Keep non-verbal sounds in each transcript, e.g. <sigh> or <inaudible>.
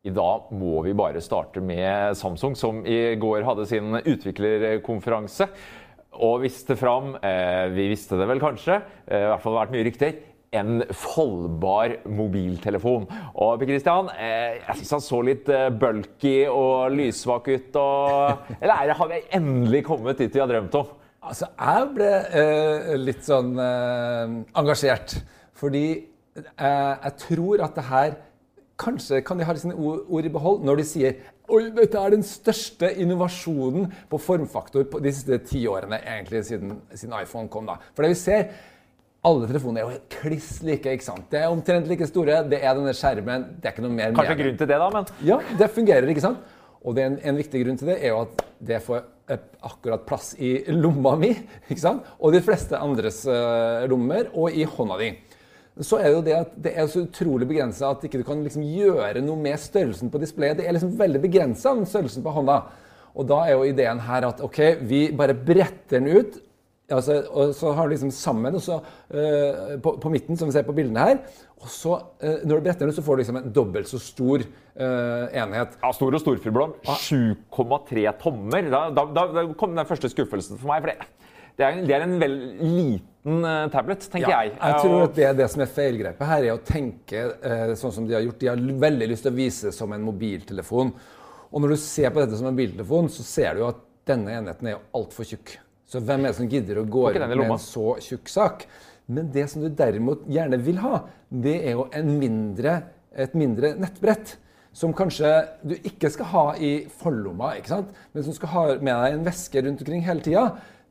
I dag må vi bare starte med Samsung, som i går hadde sin utviklerkonferanse. Og visste fram, eh, vi visste det vel kanskje, eh, i hvert fall det har vært mye rykter, en foldbar mobiltelefon. Og Per Christian, eh, jeg syns han så litt eh, bulky og lyssvak ut. Og, eller er det, har vi endelig kommet dit vi har drømt om? Altså, jeg ble eh, litt sånn eh, engasjert. Fordi jeg tror at det her Kanskje kan de ha sine ord, i behold når de sier Oi, dette er den største innovasjonen på formfaktor på de siste ti årene, egentlig siden, siden iPhone kom. da. For det vi ser, alle telefoner er jo kliss like. ikke sant? Det er omtrent like store. Det er denne skjermen. Det er ikke noe mer Kanskje grunn til det, da, men Ja, det fungerer, ikke sant? Og det en, en viktig grunn til det er jo at det får akkurat plass i lomma mi, ikke sant? Og de fleste andres uh, lommer, og i hånda di. Så er det jo det at det er så utrolig begrensa at ikke du kan liksom gjøre noe med størrelsen på displayet. Det er liksom veldig begrensa, størrelsen på hånda. Og da er jo ideen her at ok, vi bare bretter den ut. Altså, og så har du liksom sammen så, eh, på, på midten, som vi ser på bildene her. Og så, uh, når du bretter den ut, så får du liksom en dobbelt så stor uh, enhet. Ja, Stor og storfuglblom. 7,3 tommer. Da, da, da kom den første skuffelsen for meg. for det, det er en, det er en vel liten eh, tablet, tenker Ja, jeg. jeg tror Og- at det er det som er feilgrepet her, er å tenke eh, sånn som de har gjort. De har veldig lyst til å vise det som en mobiltelefon. Og når du ser på dette som en mobiltelefon, så ser du jo at denne enheten er jo altfor tjukk. Så hvem er det som gidder å gå rundt med en så tjukk sak? Men det som du derimot gjerne vil ha, det er jo en mindre, et mindre nettbrett. Som kanskje du ikke skal ha i forlomma, ikke sant? men som skal ha med deg en veske rundt omkring hele tida.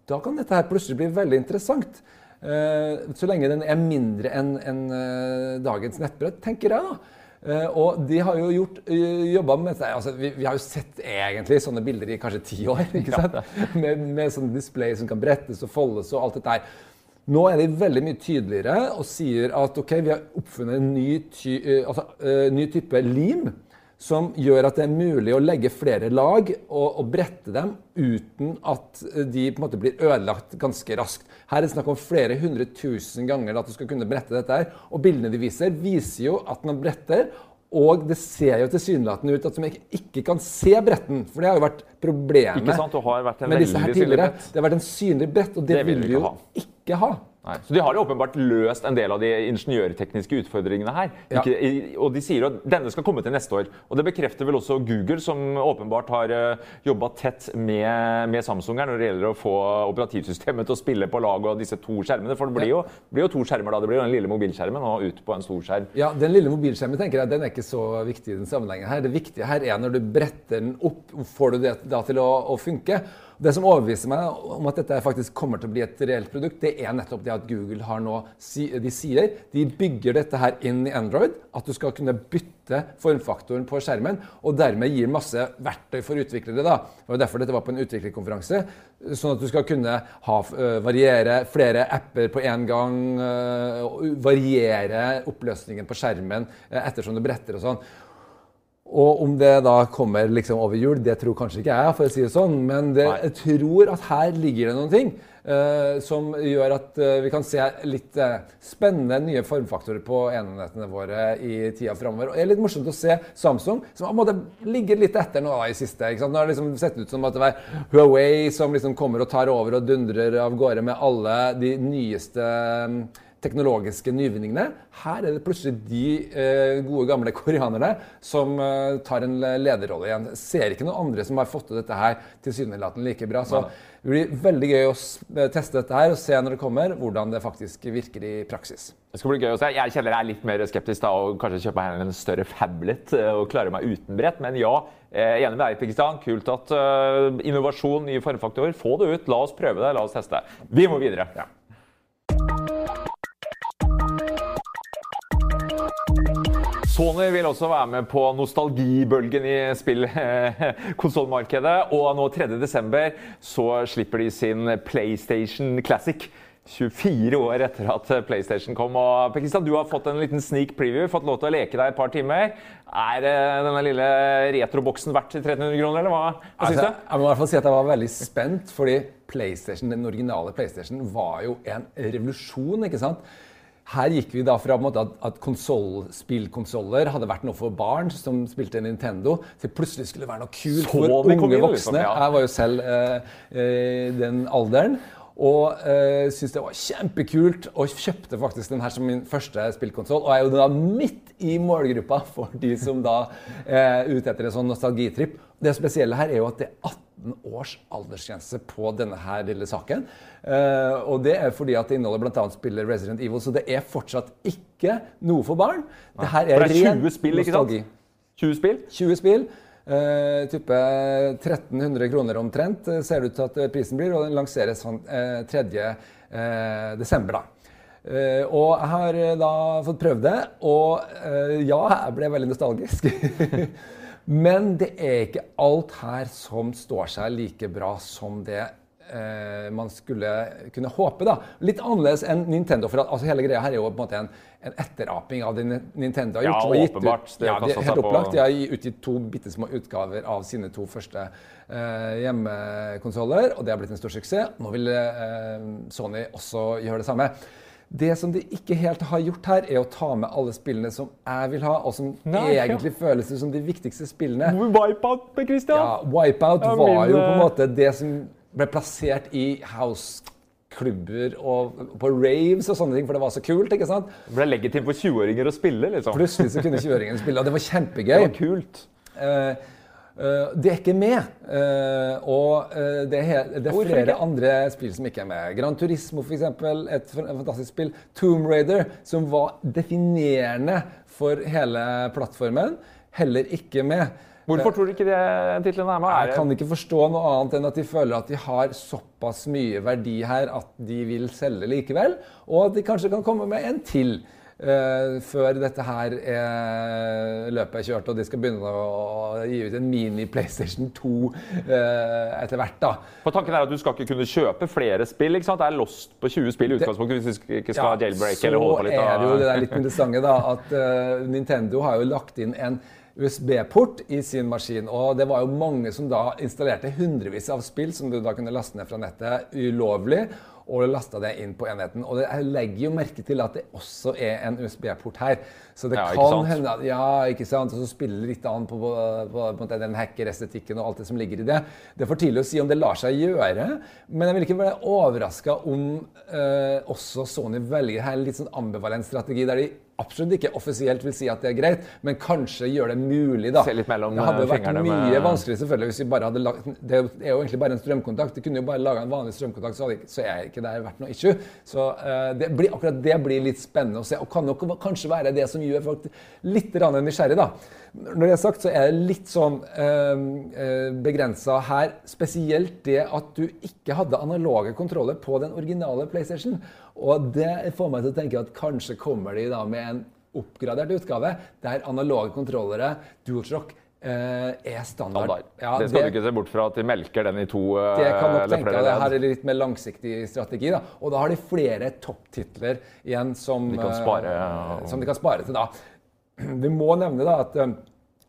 Da kan dette her plutselig bli veldig interessant. Eh, så lenge den er mindre enn enn, eh, dagens nettbrett, tenker jeg. da. Eh, og de har jo gjort, jobba med dette. Altså, vi, vi har jo sett egentlig sånne bilder i kanskje ti år. <laughs> ikke sant? Med, med sånne display som kan brettes og foldes og alt dette her. Nå er de veldig mye tydeligere og sier at ok, vi har oppfunnet en ny, ty, altså, ny type lim som gjør at det er mulig å legge flere lag og, og brette dem uten at de på en måte blir ødelagt ganske raskt. Her er det snakk om flere hundre tusen ganger at du skal kunne brette dette. her, Og bildene de viser, viser jo at man bretter. Og det ser jo tilsynelatende ut at man ikke, kan se bretten. For det har jo vært problemet Ikke sant? Det har vært en med disse her tidligere. Det har vært en synlig brett, og det, Det vil vil vi vi jo ikke ha. ikke ha. Nei. Så de har jo åpenbart løst en del av de ingeniørtekniske utfordringene her. Ja. Ikke, og de sier at denne skal komme til neste år. Og det bekrefter vel også Google, som åpenbart har uh, jobba tett med, med Samsung her når det gjelder å få operativsystemet til å spille på lag og disse to skjermene. For det blir jo, blir jo to skjermer da. Det blir jo den lille mobilskjermen og ut på en stor skjerm. Ja, Den lille mobilskjermen tenker jeg, den er ikke så viktig i den sammenhengen. her. Det viktige her er når du bretter den opp, får du det da til å, å funke. Det som overbeviser meg om at dette faktisk kommer til å bli et reelt produkt, det er nettopp det at Google har nå De sier de bygger dette her inn i Android. At du skal kunne bytte formfaktoren på skjermen, og dermed gir masse verktøy for utviklere. da. Det var derfor dette var på en utviklerkonferanse. Sånn at du skal kunne ha, uh, variere flere apper på én gang. Uh, variere oppløsningen på skjermen uh, ettersom du bretter og sånn. Og om det da kommer liksom over jul, det tror kanskje ikke jeg, for å si det sånn. Men det, jeg tror at her ligger det noen ting uh, som gjør at uh, vi kan se litt uh, spennende nye formfaktorer på enhetene våre i tida framover. Og det er litt morsomt å se Samsung, som har måte ligger litt etter nå da, i siste. ikke sant? Nå har det liksom sett ut som at det var Huawei som liksom kommer og tar over og dundrer av gårde med alle de nyeste um, teknologiske nyvinningene. Her er det plutselig de eh, gode, gamle <laughs> koreanerne som eh, tar en lederrolle igjen. Ser ikke noen andre som har fått til dette her tilsynelatende like bra. Så det blir veldig gøy å eh, teste dette her og se når det kommer, hvordan det faktisk virker i praksis. Det skal bli gøy å se. Jeg kjenner jeg er litt mer skeptisk da, og kanskje kjøpe en større fablet eh, og klare meg uten brett. Men ja, er enig med deg, Pakistan. Kult at uh, innovasjon, nye formfaktorer. Få det ut. La oss prøve det. La oss teste. Vi må videre. Ja. Sony vil også være med på nostalgibølgen i spillkonsollmarkedet. <laughs> Og nå 3.12. så slipper de sin PlayStation Classic. 24 år etter at PlayStation kom. Og Kristian, du har fått en liten sneak preview, fått lov til å leke deg et par timer. Er denne lille retroboksen verdt 1300 kroner, eller hva, hva altså, syns du? Jeg må i hvert fall si at jeg var veldig spent, fordi PlayStation, den originale PlayStation var jo en revolusjon. ikke sant? Her gikk vi da fra måte, at, at spillkonsoller hadde vært noe for barn som spilte Nintendo, til plutselig skulle det være noe kult for unge voksne. Liksom, ja. Jeg var jo selv eh, eh, den alderen. Og eh, syntes det var kjempekult, og kjøpte faktisk den her som min første spillkonsoll. Og er jo da midt i målgruppa for de som da er ute etter en sånn nostalgitripp. Det spesielle her er jo at det er 18 års aldersgrense på denne her lille saken. Uh, og det er fordi at det inneholder bl.a. spillet Resident Evil, så det er fortsatt ikke noe for barn. Det her er, det er 20 spill, ikke sant? 20 spill? 20 spill. Uh, type 1300 kroner omtrent uh, ser det ut til at prisen blir, og den lanseres sånn, uh, 3. desember. da. og jeg har da fått prøvd det, og ja, jeg ble veldig nostalgisk. <laughs> Men det er ikke alt her som står seg like bra som det eh, man skulle kunne håpe. da. Litt annerledes enn Nintendo. for at, altså, Hele greia her er jo på en måte en, en etteraping av det Nintendo har gjort. Ja, åpenbart. Det ja, de, helt opplagt. De har utgitt to bitte små utgaver av sine to første eh, hjemmekonsoller, og det har blitt en stor suksess. Nå vil eh, Sony også gjøre det samme. Det som de ikke helt har gjort her, er å ta med alle spillene som jeg vil ha, og som Nei, egentlig ja. føles som de viktigste spillene. Wipeout, Christian! Ja, Wipeout ja, var jo på en måte det som ble plassert i house-klubber og på raves og sånne ting, for det var så kult. ikke sant? Det ble legitimt for 20-åringer å spille, liksom. Plutselig så kunne 20-åringene spille, og det var kjempegøy. Det var kult. Uh, Uh, det er ikke med. Uh, og uh, det, er, det, er, flere andre spill som ikke er med. Gran Turismo, f.eks. Et fantastisk spill. Tomb Raider, som var definerende for hele plattformen, heller ikke med. Hvorfor tror du ikke det titlene er med? Jeg kan ikke forstå noe annet enn at de føler at de har såpass mye verdi her at de vil selge likevel. Og at de kanskje kan komme med en til. Uh, før dette her er løpet er kjørt og de skal begynne å gi ut en mini PlayStation 2 uh, eh, etter hvert. da. For tanken er at Du skal ikke kunne kjøpe flere spill? ikke sant? Det er lost på 20 spill i utgangspunktet hvis du ikke skal ja, jailbreak eller holde på litt. Så er det jo det der litt interessante da, at uh, Nintendo har jo lagt inn en USB-port i sin maskin. Og det var jo mange som da installerte hundrevis av spill som du da kunne laste ned fra nettet ulovlig og lasta det inn på enheten. Og jeg legger jo merke til at det også er en USB-port her. Så det ja, kan hende at Ja, ikke sant. Og så spiller litt an på, på, på, på den hackerestetikken og alt det som ligger i det. Det er for tidlig å si om det lar seg gjøre, men jeg vil ikke være overraska om eh, også Sony velger her en litt sånn ambivalent strategi, der de absolutt ikke offisielt vil si at det er greit, men kanskje gjør det mulig. da. Se litt mellom, det hadde vært mye med- vanskelig selvfølgelig hvis vi bare hadde lagt, Det er jo egentlig bare en strømkontakt. De kunne jo bare laga en vanlig strømkontakt, så, hadde, så er ikke det vært noe issue. Så uh, det blir, akkurat det blir litt spennende å se, og kan nok kanskje være det som gjør folk litt nysgjerrig. da. Når det er sagt, så er det litt sånn eh, begrensa her. Spesielt det at du ikke hadde analoge kontroller på den originale PlayStation. Og det får meg til å tenke at kanskje kommer de da med en oppgradert utgave der analoge kontrollere, DualShock, eh, er standard. Standard. Ja, det skal du ikke se bort fra at de melker den i to eh, det kan nok eller tenke deg. Det her er litt mer langsiktig strategi. da. Og da har de flere topptitler igjen som De kan eh, spare, ja. som de kan spare til da. <clears throat> Vi må nevne da at eh,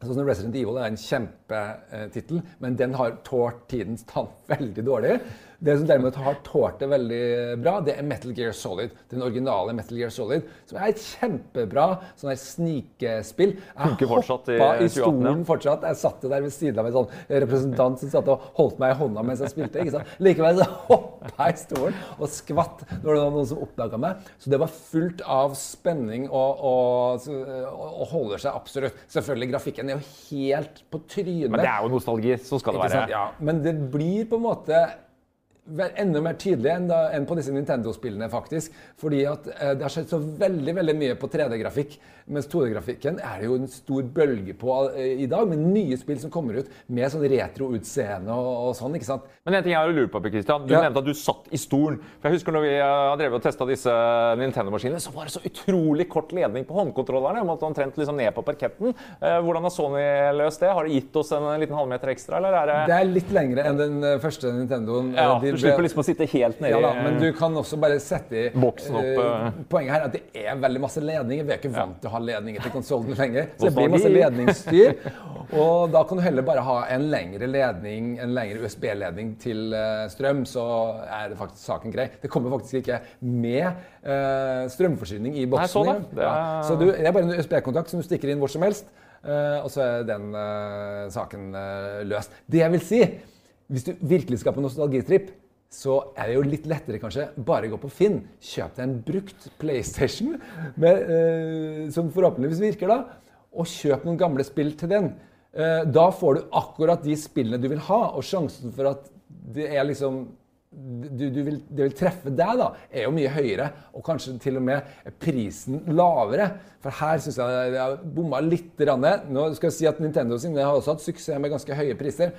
sånn som Resident Evil er en kjempetittel, men den har tålt tidens tann <laughs> veldig dårlig. Det som derimot har tålt det veldig bra, det er Metal Gear Solid. Den originale Metal Gear Solid, som er et kjempebra sånn her snikespill. Jeg i hoppa i stolen fortsatt. Jeg satt der ved siden av en sånn representant som satt og holdt meg i hånda mens jeg spilte. ikke sant? Likevel så hoppa jeg i stolen og skvatt når det var noen som oppdaga meg. Så det var fullt av spenning og, og, og, holder seg absolutt. Selvfølgelig, grafikken er jo helt på trynet. Men det er jo nostalgi. Så skal det være. Ja, men det blir på en måte enda mer tydelig enn, da, enn på disse Nintendo-spillene, faktisk. Fordi at eh, det har skjedd så veldig veldig mye på 3D-grafikk. Mens 2D-grafikken er det jo en stor bølge på eh, i dag, med nye spill som kommer ut med sånn retro-utseende og, og sånn. ikke sant? Men en ting jeg har lurt på, Christian. Du Ja. nevnte at du satt i stolen. For jeg husker når vi eh, har drevet og testa disse Nintendo-maskinene, så var det så utrolig kort ledning på håndkontrollerne. Man måtte omtrent liksom ned på parketten. Eh, Hvordan har Sony løst det? Har det gitt oss en liten halvmeter ekstra, eller er det Det er litt lengre enn den eh, første Nintendoen. Ja, Eh, de du ble- slipper liksom å sitte helt nedi Ja da, men du kan også bare sette i Boksen opp, eh. Poenget her er at det er veldig masse ledninger. Vi er ikke vant til å ha ledninger til konsollen lenger. Så det blir masse ledningsstyr. Og da kan du heller bare ha en lengre ledning, en lengre USB-ledning til eh, strøm, så er det faktisk saken grei. Det kommer faktisk ikke med uh, strømforsyning i boksen. så da. Det Ja. Så du, det er bare en USB-kontakt som du stikker inn hvor som helst, Uh, og så er den uh, saken uh, løst. Det jeg vil si, hvis du virkelig skal på nostalgitripp, så er det jo litt lettere kanskje bare gå på Finn, kjøp deg en brukt PlayStation med, eh, som forhåpentligvis virker da, og kjøp noen gamle spill til den. Eh, da får du akkurat de spillene du vil ha, og sjansen for at det er liksom du, du vil, det vil treffe deg, da, er jo mye høyere. Og kanskje til og med prisen lavere. For her syns jeg jeg har bomma litt. grann. Nå skal jeg si at Nintendo sine har også hatt suksess med ganske høye priser.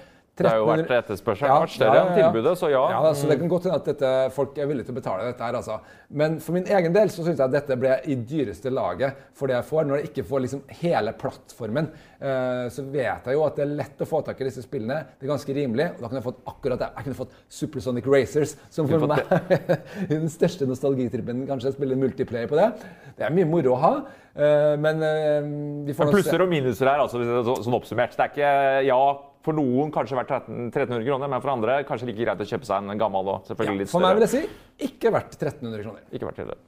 Det har jo vært 1300 etterspørselen har vært større enn tilbudet, så ja. ja så det kan godt hende at dette, folk er villige til å betale dette her, altså. Men for min egen del så syns jeg at dette ble i dyreste laget for det jeg får. Når jeg ikke får liksom hele plattformen, eh, så vet jeg jo at det er lett å få tak i disse spillene. Det er ganske rimelig. Og da kunne jeg fått akkurat det. Jeg kunne fått Supersonic Racers, som for meg er <laughs> den største nostalgitrippen. Kanskje spille multiplayer på det. Det er mye moro å ha, eh, men eh, vi får Men plusser og minuser her, altså, sånn oppsummert. Det er ikke Ja, for noen kanskje verdt 1300 kroner, men for andre kanskje like greit å kjøpe seg en gammel og selvfølgelig litt For meg vil jeg si ikke verdt 1300 kroner. Ikke verdt det.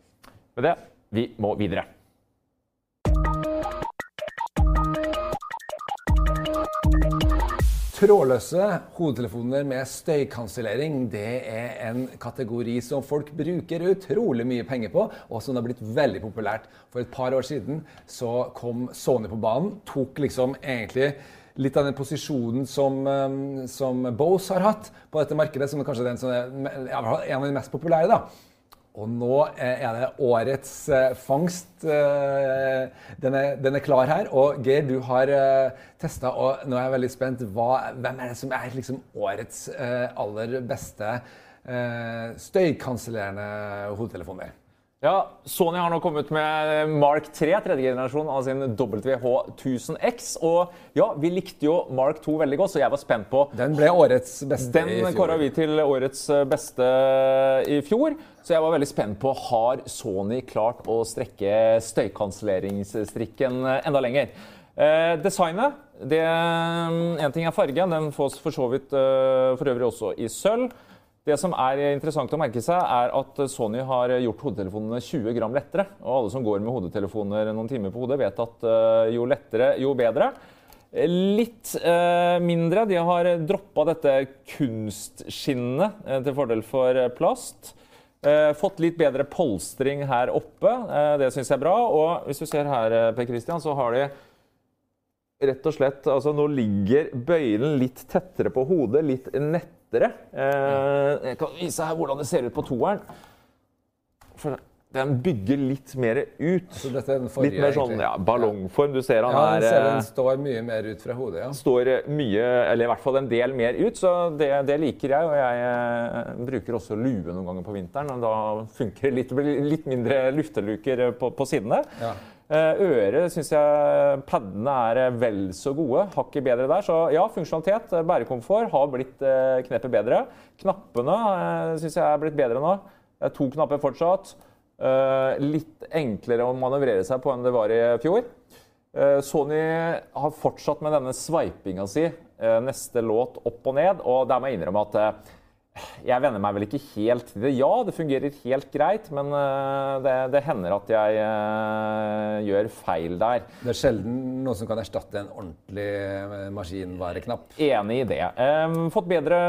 Med det, vi må videre. Trådløse hodetelefoner med støykansellering det er en kategori som folk bruker utrolig mye penger på, og som har blitt veldig populært. For et par år siden så kom Sony på banen, tok liksom egentlig litt av den posisjonen som, eh, som Bose har hatt på dette markedet, som er kanskje den som er en av de mest populære. da. Og nå eh, er det årets eh, fangst. eh, Den er, den er klar her. Og Geir, du har testa, og nå er jeg veldig spent. Hva, hvem er det som er liksom årets aller beste støykansellerende hodetelefoner? Ja, Sony har nå kommet med Mark 3, tredje generasjon av sin WH1000X. Og ja, vi likte jo Mark 2 veldig godt, så jeg var spent på Den ble årets beste i fjor. Den kåra vi til årets beste i fjor, så jeg var veldig spent på har Sony klart å strekke støykanselleringsstrikken enda lenger. Eh, designet det, En ting er fargen, den fås for så vidt eh, for øvrig også i sølv. Det som er interessant å merke seg, er at Sony har gjort hodetelefonene 20 gram lettere. Og alle som går med hodetelefoner noen timer på hodet, vet at eh, jo lettere, jo bedre. Litt eh, mindre. De har droppa dette kunstskinnet eh, til fordel for plast. Eh, fått litt bedre polstring her oppe. Eh, det syns jeg er bra. Og hvis du ser her, eh, Per Christian, så har de rett og slett altså Nå ligger bøylen litt tettere på hodet, litt nettere. Eh, jeg kan vise her hvordan det ser ut på toeren. For den bygger litt mer ut. Så dette er den forrige, litt mer sånn ja, ballongform. Du ser han Ja, ser eh, den står mye mer ut fra hodet, ja. står mye, eller i hvert fall en del mer ut, så det, det liker jeg. Og jeg eh, bruker også lue noen ganger på vinteren, og da funker det litt, litt mindre lufteluker på, på sidene. Ja. Eh, Øret syns jeg padene er eh, vel så gode. Hakket bedre der. Så ja, funksjonalitet, eh, bærekomfort har blitt knepet bedre. Knappene syns jeg er blitt bedre nå. To knapper fortsatt. Litt enklere å manøvrere seg på enn det var i fjor. Sony har fortsatt med denne sveipinga si. neste låt opp og ned. Og der må jeg innrømme at jeg venner meg vel ikke helt til det. Ja, det fungerer helt greit, men eh, det, det hender at jeg eh, gjør feil der. Det er sjelden noe som kan erstatte en ordentlig eh, maskinvareknapp. Enig i det. Fått bedre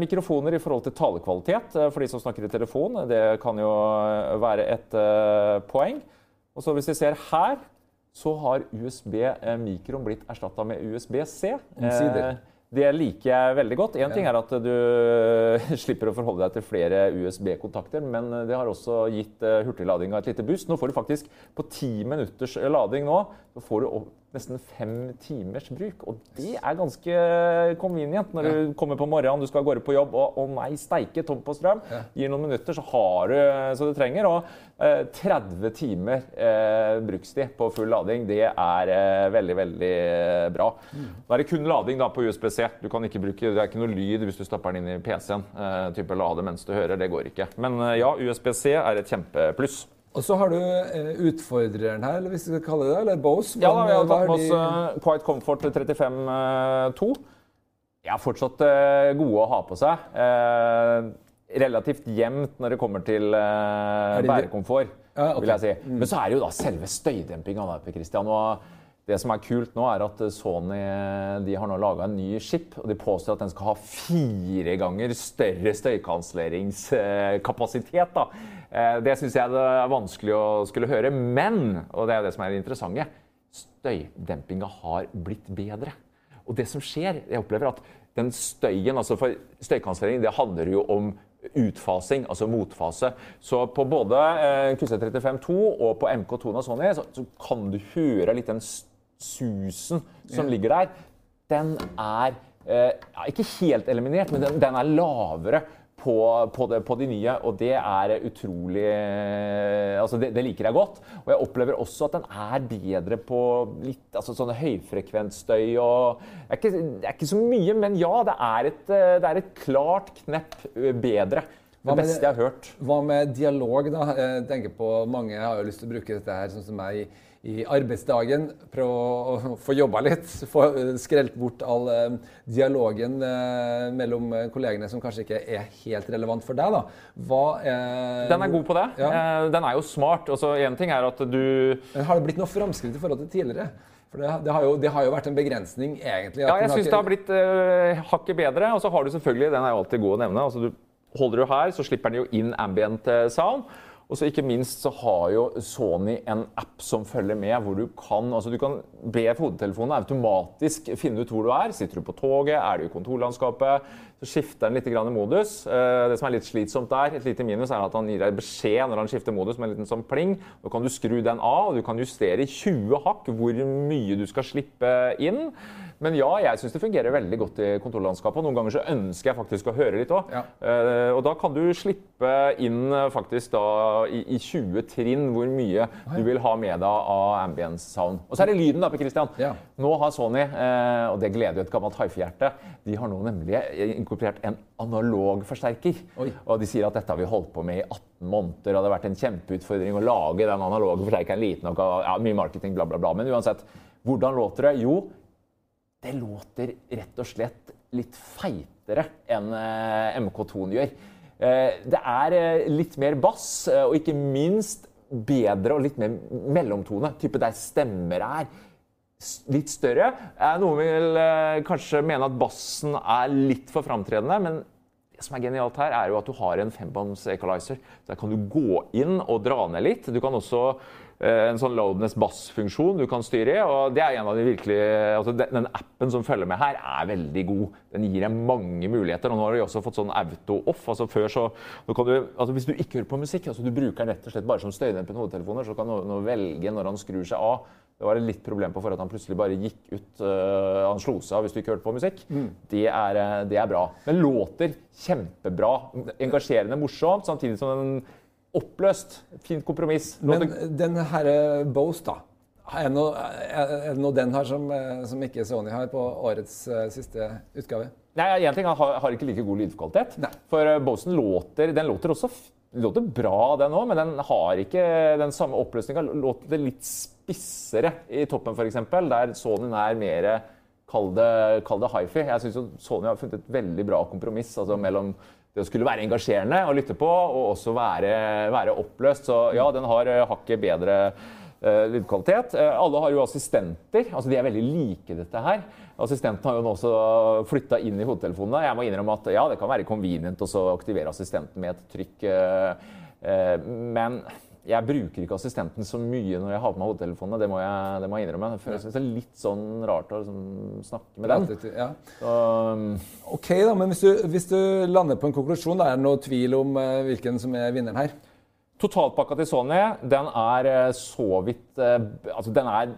mikrofoner i forhold til talekvalitet for de som snakker i telefon. Det kan jo være et poeng. Og så hvis vi ser her, så har USB-mikroen blitt erstatta med USB-C. Omsider. Eh, det liker jeg veldig godt. Én ting er at du <laughs> slipper å forholde deg til flere USB-kontakter, men det har også gitt eh, hurtigladinga et lite boost. Nå får du faktisk på ti minutters lading nå, så får du opp nesten fem timers bruk. Og det er ganske convenient når du kommer på morgenen, du skal av gårde på jobb, og å nei, steike, tom på strøm. Gir noen minutter, så har du så du trenger. Og eh, 30 timer eh, brukstid på full lading, det er eh, veldig, veldig bra. Da er det kun lading da på USB-C. Du kan ikke bruke, Det er ikke noe lyd hvis du stapper den inn i PC-en. Eh, type lade mens du hører, det går ikke. Men eh, ja, USB-C er et kjempepluss. Og så har du eh, utfordreren her, eller hvis vi skal kalle det det, eller Bose. Ja, da, vi har tatt med oss de- eh, Quiet Comfort 35.2. De er fortsatt eh, gode å ha på seg. Eh, relativt jevnt når det kommer til eh, bærekomfort, Ja, okay. vil jeg si. Men så er det jo da selve støydempinga. Christian, og det som er kult nå, er at Sony de har nå laga en ny chip, og de påstår at den skal ha fire ganger større støykansleringskapasitet, da. Eh, Det syns jeg det er vanskelig å skulle høre. Men, og det er det som er det interessante, støydempinga har blitt bedre. Og det som skjer, jeg opplever at den støyen, altså for støykansellering, det handler jo om utfasing, altså motfase. Så på både eh, QC35-2 og på MK2 av Sony så, så kan du høre litt den susen som ligger der. Den er eh, ikke helt eliminert, men den, den er lavere på, på, det, på de nye, og det er utrolig Altså, det, det liker jeg godt. Og jeg opplever også at den er bedre på litt altså sånne høyfrekvensstøy og det er, ikke, det er ikke så mye, men ja, det er et, eh, det er et klart knepp eh, bedre. Det beste jeg har hørt. Hva med dialog, da? Jeg tenker på Mange har jo lyst til å bruke dette her sånn som meg i, arbeidsdagen. Prøve å få jobba litt. Få skrelt bort all eh, dialogen eh, mellom eh, kollegene som kanskje ikke er helt relevant for deg. da. Er, Den er god på det. Ja. Eh, Den er jo smart. En ting er at du Men har det blitt noe framskritt i forhold til tidligere? For det, det, har jo, det har jo vært en begrensning, egentlig. Ja, jeg syns det har blitt uh, hakket bedre. Og så har du selvfølgelig, den er jo alltid god å nevne. altså du Holder du her, så slipper den jo inn ambient eh, sound. Og så ikke minst så har jo Sony en app som følger med, hvor du kan altså du kan be hodetelefonen automatisk finne ut hvor du er. Sitter du på toget, er du i kontorlandskapet, så skifter den litt grann modus. Eh, Det som er litt slitsomt der, et lite minus, er at han gir deg beskjed når han skifter modus med en liten sånn pling. Nå kan du skru den av, og du kan justere i 20 hakk hvor mye du skal slippe inn. Men ja, jeg syns det fungerer veldig godt i kontorlandskapet. og Noen ganger så ønsker jeg faktisk å høre litt òg. Ja. og da kan du slippe inn eh, faktisk da i, i 20 trinn hvor mye du vil ha med deg av ambience sound. Og så er det lyden, da, Per Christian. Ja. Nå har Sony, eh, og det gleder jo et gammelt hifi-hjerte, de har nå nemlig inkorporert en analog forsterker. Oi. Og de sier at dette har vi holdt på med i 18 måneder, og det har vært en kjempeutfordring å lage den analoge forsterkeren liten nok, og ja, mye marketing, bla, bla, bla. Men uansett, hvordan låter det? Jo, det låter rett og slett litt feitere enn eh, MK2-en gjør. Eh, det er eh, litt mer bass, og ikke minst bedre og litt mer mellomtone. Type der stemmer er litt større. Eh, noen vil eh, kanskje mene at bassen er litt for framtredende, men det som er genialt her, er jo at du har en fembånds equalizer. Der kan du gå inn og dra ned litt. Du kan også eh, en sånn loudness bass-funksjon du kan styre i. og det er en av de virkelig, altså den, appen som følger med her, er veldig god. Den gir deg mange muligheter. og Nå har de også fått sånn auto-off. altså før så, du, altså Hvis du ikke hører på musikk, altså du bruker den rett og slett bare som støydempende hodetelefoner, så kan du velge når han skrur seg av det var et litt problem på for at han plutselig bare gikk ut. Uh, han slo seg av hvis du ikke hørte på musikk. Mm. Det, er, eh, det, er, bra. Men låter kjempebra. Engasjerende, morsomt, samtidig som en oppløst. Fint kompromiss. Låter... Men den herre Bose, da. Er det, noe, er det noe den har som, eh, som, ikke Sony har på årets uh, siste utgave? Nei, en ting, Han har, har ikke like god lydkvalitet. Nei. For Bosen låter, den låter også den låter bra, den òg, men den har ikke den samme oppløsninga. Låter litt spissere i toppen, f.eks., der Sonyen er mer Kall det, kall det hifi. Jeg syns Sony har funnet et veldig bra kompromiss altså mellom det å skulle være engasjerende å lytte på, og også være, være oppløst. Så ja, den har eh, hakket bedre lydkvalitet. Uh, alle har jo assistenter. altså De er veldig like dette her. Assistenten har jo nå også flytta inn i hodetelefonene. Jeg må innrømme at ja, det kan være convenient å aktivere assistenten med et trykk. Uh, men jeg bruker ikke assistenten så mye når jeg har på meg hodetelefonene. Det må jeg, det må jeg innrømme. Jeg synes det er litt sånn rart å liksom, snakke med den. Ja. Så, um, ok, da, men hvis du, hvis du, lander på en konklusjon, da er det noe tvil om hvilken som er vinneren her? Totalpakka til Sony den er uh, så vidt uh, Altså, den er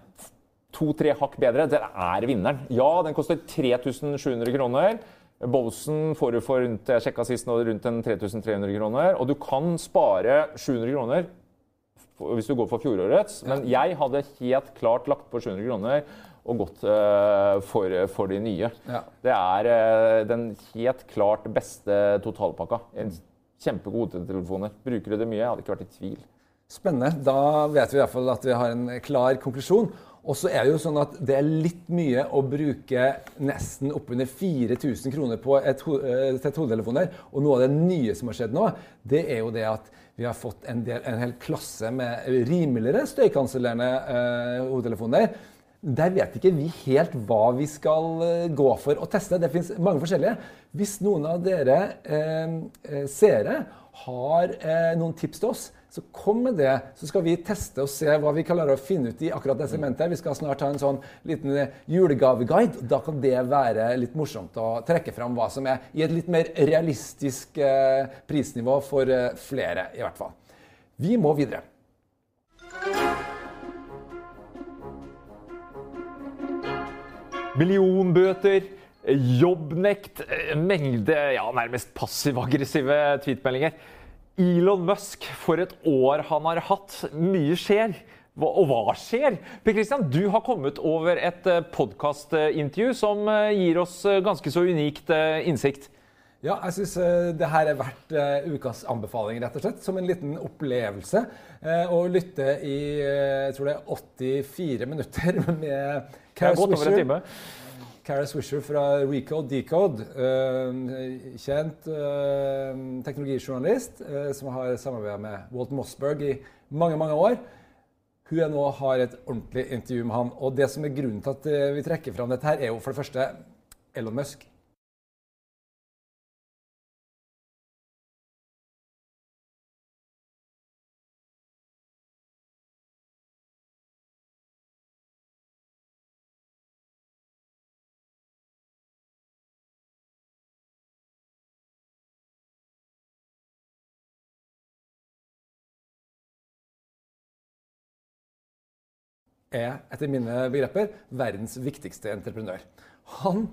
to-tre hakk bedre. Den er vinneren. Ja, den koster 3700 kroner. Bowsen får du for rundt jeg sjekka sist nå, rundt 3300 kroner. Og du kan spare 700 kroner hvis du går for fjorårets. Men jeg hadde helt klart lagt på 700 kroner og gått uh, for, for, de nye. Ja. Det er uh, den helt klart beste totalpakka. En kjempegod telefoner. Bruker du det mye? Jeg hadde ikke vært i tvil. Spennende. Da vet vi i hvert fall at vi har en klar konklusjon. Og så er det jo sånn at det er litt mye å bruke nesten oppunder 4000 kroner på et, eh, et hodetelefoner. Og noe av det nye som har skjedd nå, det er jo det at vi har fått en, del, en hel klasse med rimeligere støykansellerende eh, hodetelefoner. Der vet ikke vi helt hva vi skal eh, gå for å teste. Det fins mange forskjellige. Hvis noen av dere eh, eh seere har eh, noen tips til oss, så kom med det, så skal vi teste og se hva vi klarer å finne ut i akkurat det segmentet. Vi skal snart ha en sånn liten eh, julegaveguide. Da kan det være litt morsomt å trekke fram hva som er i et litt mer realistisk eh, prisnivå for flere, i hvert fall. Vi må videre. Millionbøter, jobbnekt, mengde ja, nærmest passiv-aggressive tweetmeldinger. Elon Musk, for et år han har hatt. Mye skjer. Og hva skjer? Per Christian, du har kommet over et eh, podkastintervju som eh, gir oss eh, ganske så unikt innsikt. Ja, jeg syns det her er verdt ukas anbefaling, rett og slett. Som en liten opplevelse. Å lytte i jeg tror det er 84 minutter <laughs> med Cara Swisher. Cara Swisher fra Recode Decode, uh, kjent uh, teknologijournalist uh, som har samarbeida med Walt Mossberg i mange mange år. Hun er nå har et ordentlig intervju med han. Og det som er grunnen til at vi trekker fram dette, her er jo for det første Elon Musk. Er etter mine begreper verdens viktigste entreprenør. Han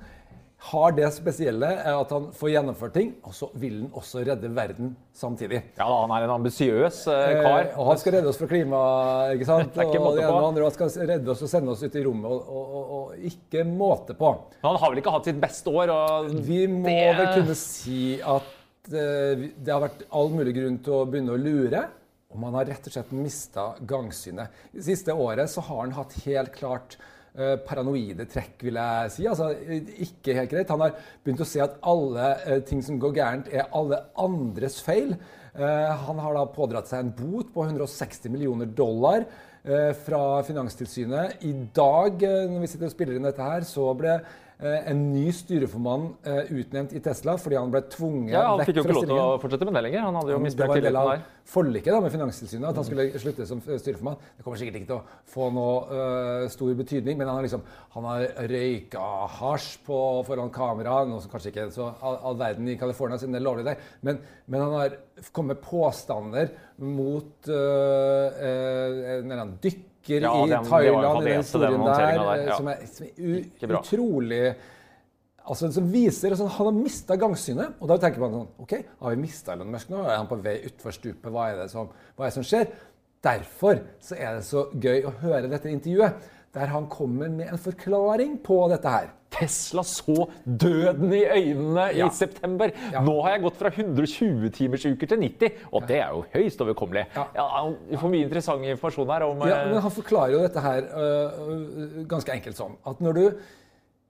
har det spesielle at han får gjennomført ting, og så vil han også redde verden samtidig. Ja, Han er en ambisiøs eh, kar. Eh, og han skal redde oss fra klima, ikke sant? <laughs> det er ikke på. Og andre, han skal redde oss og sende oss ut i rommet, og, og, og, og ikke måte på. Men Han har vel ikke hatt sitt beste år? Vi må det... vel kunne si at eh, det har vært all mulig grunn til å begynne å lure. Og man har rett og slett mista gangsynet. Det siste året så har han hatt helt klart uh, paranoide trekk, vil jeg si. Altså, ikke helt greit. Han har begynt å se at alle uh, ting som går gærent, er alle andres feil. Uh, han har da pådratt seg en bot på 160 millioner dollar fra Finanstilsynet. I dag når vi sitter og spiller inn dette her, så ble eh, en ny styreformann eh, utnevnt i Tesla fordi han ble tvunget Ja, Han vekk fikk jo ikke lov til å fortsette med det lenger. Han hadde jo Det misbrukt var en del tilliten av der. forliket da, med Finanstilsynet at han skulle slutte som eh, styreformann. Det kommer sikkert ikke til å få noe uh, stor betydning, men han har liksom han har røyka hasj på, foran kamera, noe som kanskje ikke er så all, all verden i California siden det er lovlig der, men, men han har kommet med påstander mot uh, uh, en eller annen dykker Ja, i Thailand, i den historien der, der, ja. som er, er utrolig Altså, som viser altså, Han har mista gangsynet. Og da tenker man sånn OK, har vi mista Elon Musk nå? Er han på vei utfor stupet? Hva er det som, hva er det som skjer? Derfor så er det så gøy å høre dette intervjuet, der han kommer med en forklaring på dette her. Tesla så døden i øynene Ja. i september. Ja. Nå har jeg gått fra 120 timers uker til 90, og det er jo høyst overkommelig. Ja. Ja, vi får mye interessant informasjon her om Ja, eh, men Han forklarer jo dette her øh, ganske enkelt sånn at når du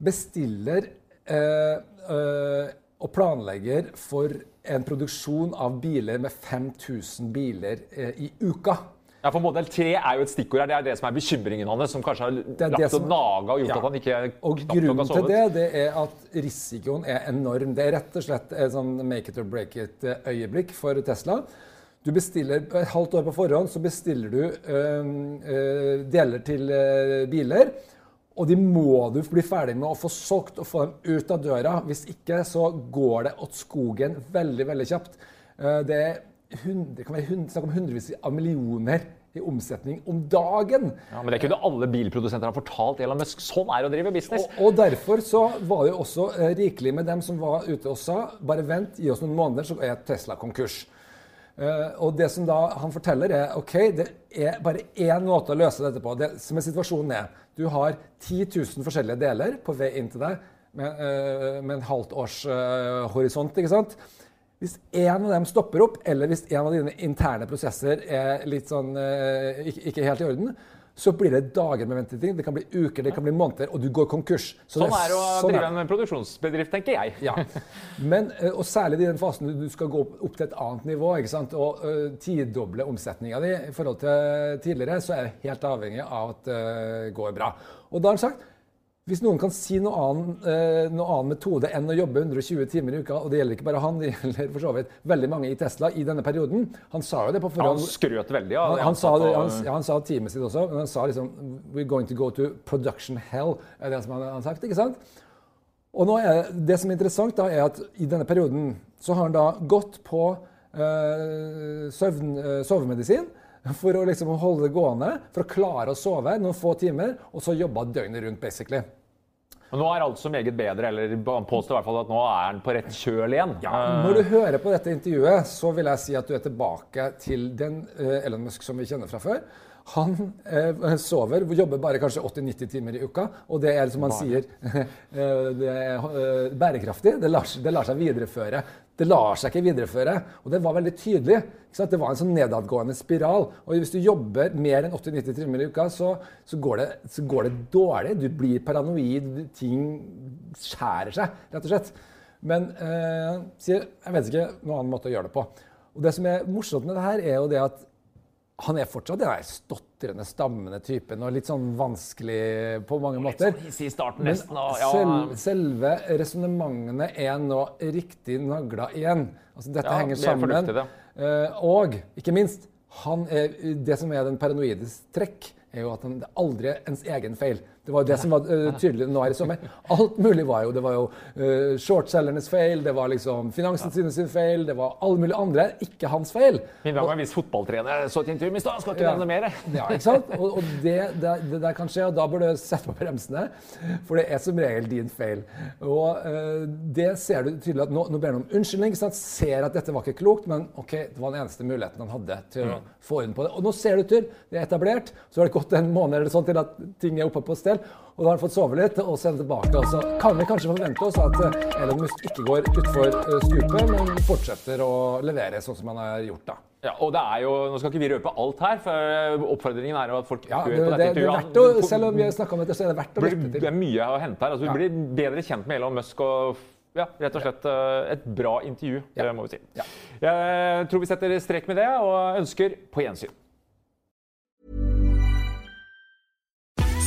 bestiller øh, øh, og planlegger for en produksjon av biler med 5000 biler i uka ja, for Modell 3 er jo et stikkord her. Det er det som er bekymringen hans, som kanskje har det lagt som- og naga og gjort Ja. at han ikke Og grunnen til det, det er at risikoen er enorm. Det er rett og slett et sånn make it or break it-øyeblikk for Tesla. Du bestiller Et halvt år på forhånd så bestiller du øh, øh, deler til øh, biler. Og de må du bli ferdig med å få solgt og få dem ut av døra. Hvis ikke så går det åt skogen veldig veldig kjapt. Eh, Det, er det kan være snakk om hundrevis av millioner i omsetning om dagen. Ja, men det kunne alle bilprodusenter ha fortalt Elon Musk. Sånn er det å drive business. Og, og derfor så var det jo også eh, rikelig med dem som var ute og sa bare vent, gi oss noen måneder, så er Tesla konkurs. Uh, og det som da han forteller, er ok, det er bare én måte å løse dette på. Det som er situasjonen er, du har 10 000 forskjellige deler på vei inn til deg med, uh, med en halvt års uh, horisont. ikke sant? Hvis en av dem stopper opp, eller hvis en av dine interne prosesser er litt sånn eh, ikke, helt i orden, så blir det dager med ventetid. Det kan bli uker, det kan bli måneder, og du går konkurs. Så Sånn er det å sånn drive en produksjonsbedrift, tenker jeg. ja. Men, eh, og særlig i den fasen du- skal gå opp- til et annet nivå ikke sant? og uh, tidoble omsetninga di i forhold til tidligere, så er jeg helt avhengig av at det går bra. Og da har han sagt hvis noen kan si noe annen, eh, annen metode enn å jobbe 120 timer i uka, og det gjelder ikke bare han, <laughs> det gjelder for så vidt veldig mange i Tesla i denne perioden Han sa jo det på forhånd. Han skrøt veldig av Han, han, han, ja, han sa teamet sitt også, men han sa liksom We're going to go to production hell, er det som han har sagt. ikke sant? Og er Det som er interessant, da, er at i denne perioden så har han da gått på eh, søvn, eh, sovemedisin for å liksom holde det gående, for å klare å sove noen få timer, og så jobba døgnet rundt, basically. Og nå er alt så meget bedre, eller han påstår i hvert fall at nå er han på rett kjøl igjen. Ja, Når du hører på dette intervjuet, så vil jeg si at du er tilbake til den uh, Elon Musk som vi kjenner fra før. Han uh, sover, jobber bare kanskje 80-90 timer i uka, og det er som han sier uh, <laughs> det er bærekraftig. Det lar, det lar seg videreføre. Det lar seg ikke videreføre, og det var veldig tydelig. Det var en sånn nedadgående spiral. Og hvis du jobber mer enn 80-90 timer i uka, så, så, går det, så går det dårlig. Du blir paranoid, ting skjærer seg, rett og slett. Men eh, sier jeg vet ikke noen annen måte å gjøre det på. Og Det som er morsomt med det her, er jo det at han er fortsatt den stotrende, stammende typen og litt sånn vanskelig på mange måter. sånn i starten nesten. Og, ja, selv, selve resonnementene er nå riktig nagla igjen. Altså, dette Ja, henger er sammen. det. Eh, og ikke minst, han er, det som er den paranoides trekk, er jo at han, det er aldri ens egen feil. Det var jo det som var uh, tydelig nå her i sommer. Alt mulig var jo Det var jo uh, shortselgernes feil, det var liksom Finanstilsynet sin feil, det var alle mulige andre. Ikke hans feil. Min var en viss fotballtrener så et intervju i stad. Skal ikke Ja. nevne mer. Ja, ikke sant? Og, og det, det, det der kan skje, og da bør du sette på bremsene. For det er som regel din feil. Og uh, det ser du tydelig at nå, nå ber han om unnskyldning. sant? Ser at dette var ikke klokt, men ok, det var den eneste muligheten han hadde til å få orden på det. Og nå ser du til, det er etablert. Så har det gått en måned eller sånn til at ting er oppe på stell. Og da har han fått sove litt, og så er han tilbake. Og så kan vi kanskje forvente oss at eh, Elon Musk ikke går utfor eh, stupet, men fortsetter å levere sånn som han har gjort da. Ja, og det er jo, Nå skal ikke vi røpe alt her, for oppfordringen er jo at folk Ja, hører på det, dette det er intervjuet. verdt å, selv om vi har snakka om dette, så er det verdt å Det lytte til. det er mye å hente her. altså Vi blir bedre kjent med Elon Musk og ja, rett og slett eh, et bra intervju, Ja. må vi si. Ja. Jeg tror vi setter strek med det, og ønsker på gjensyn.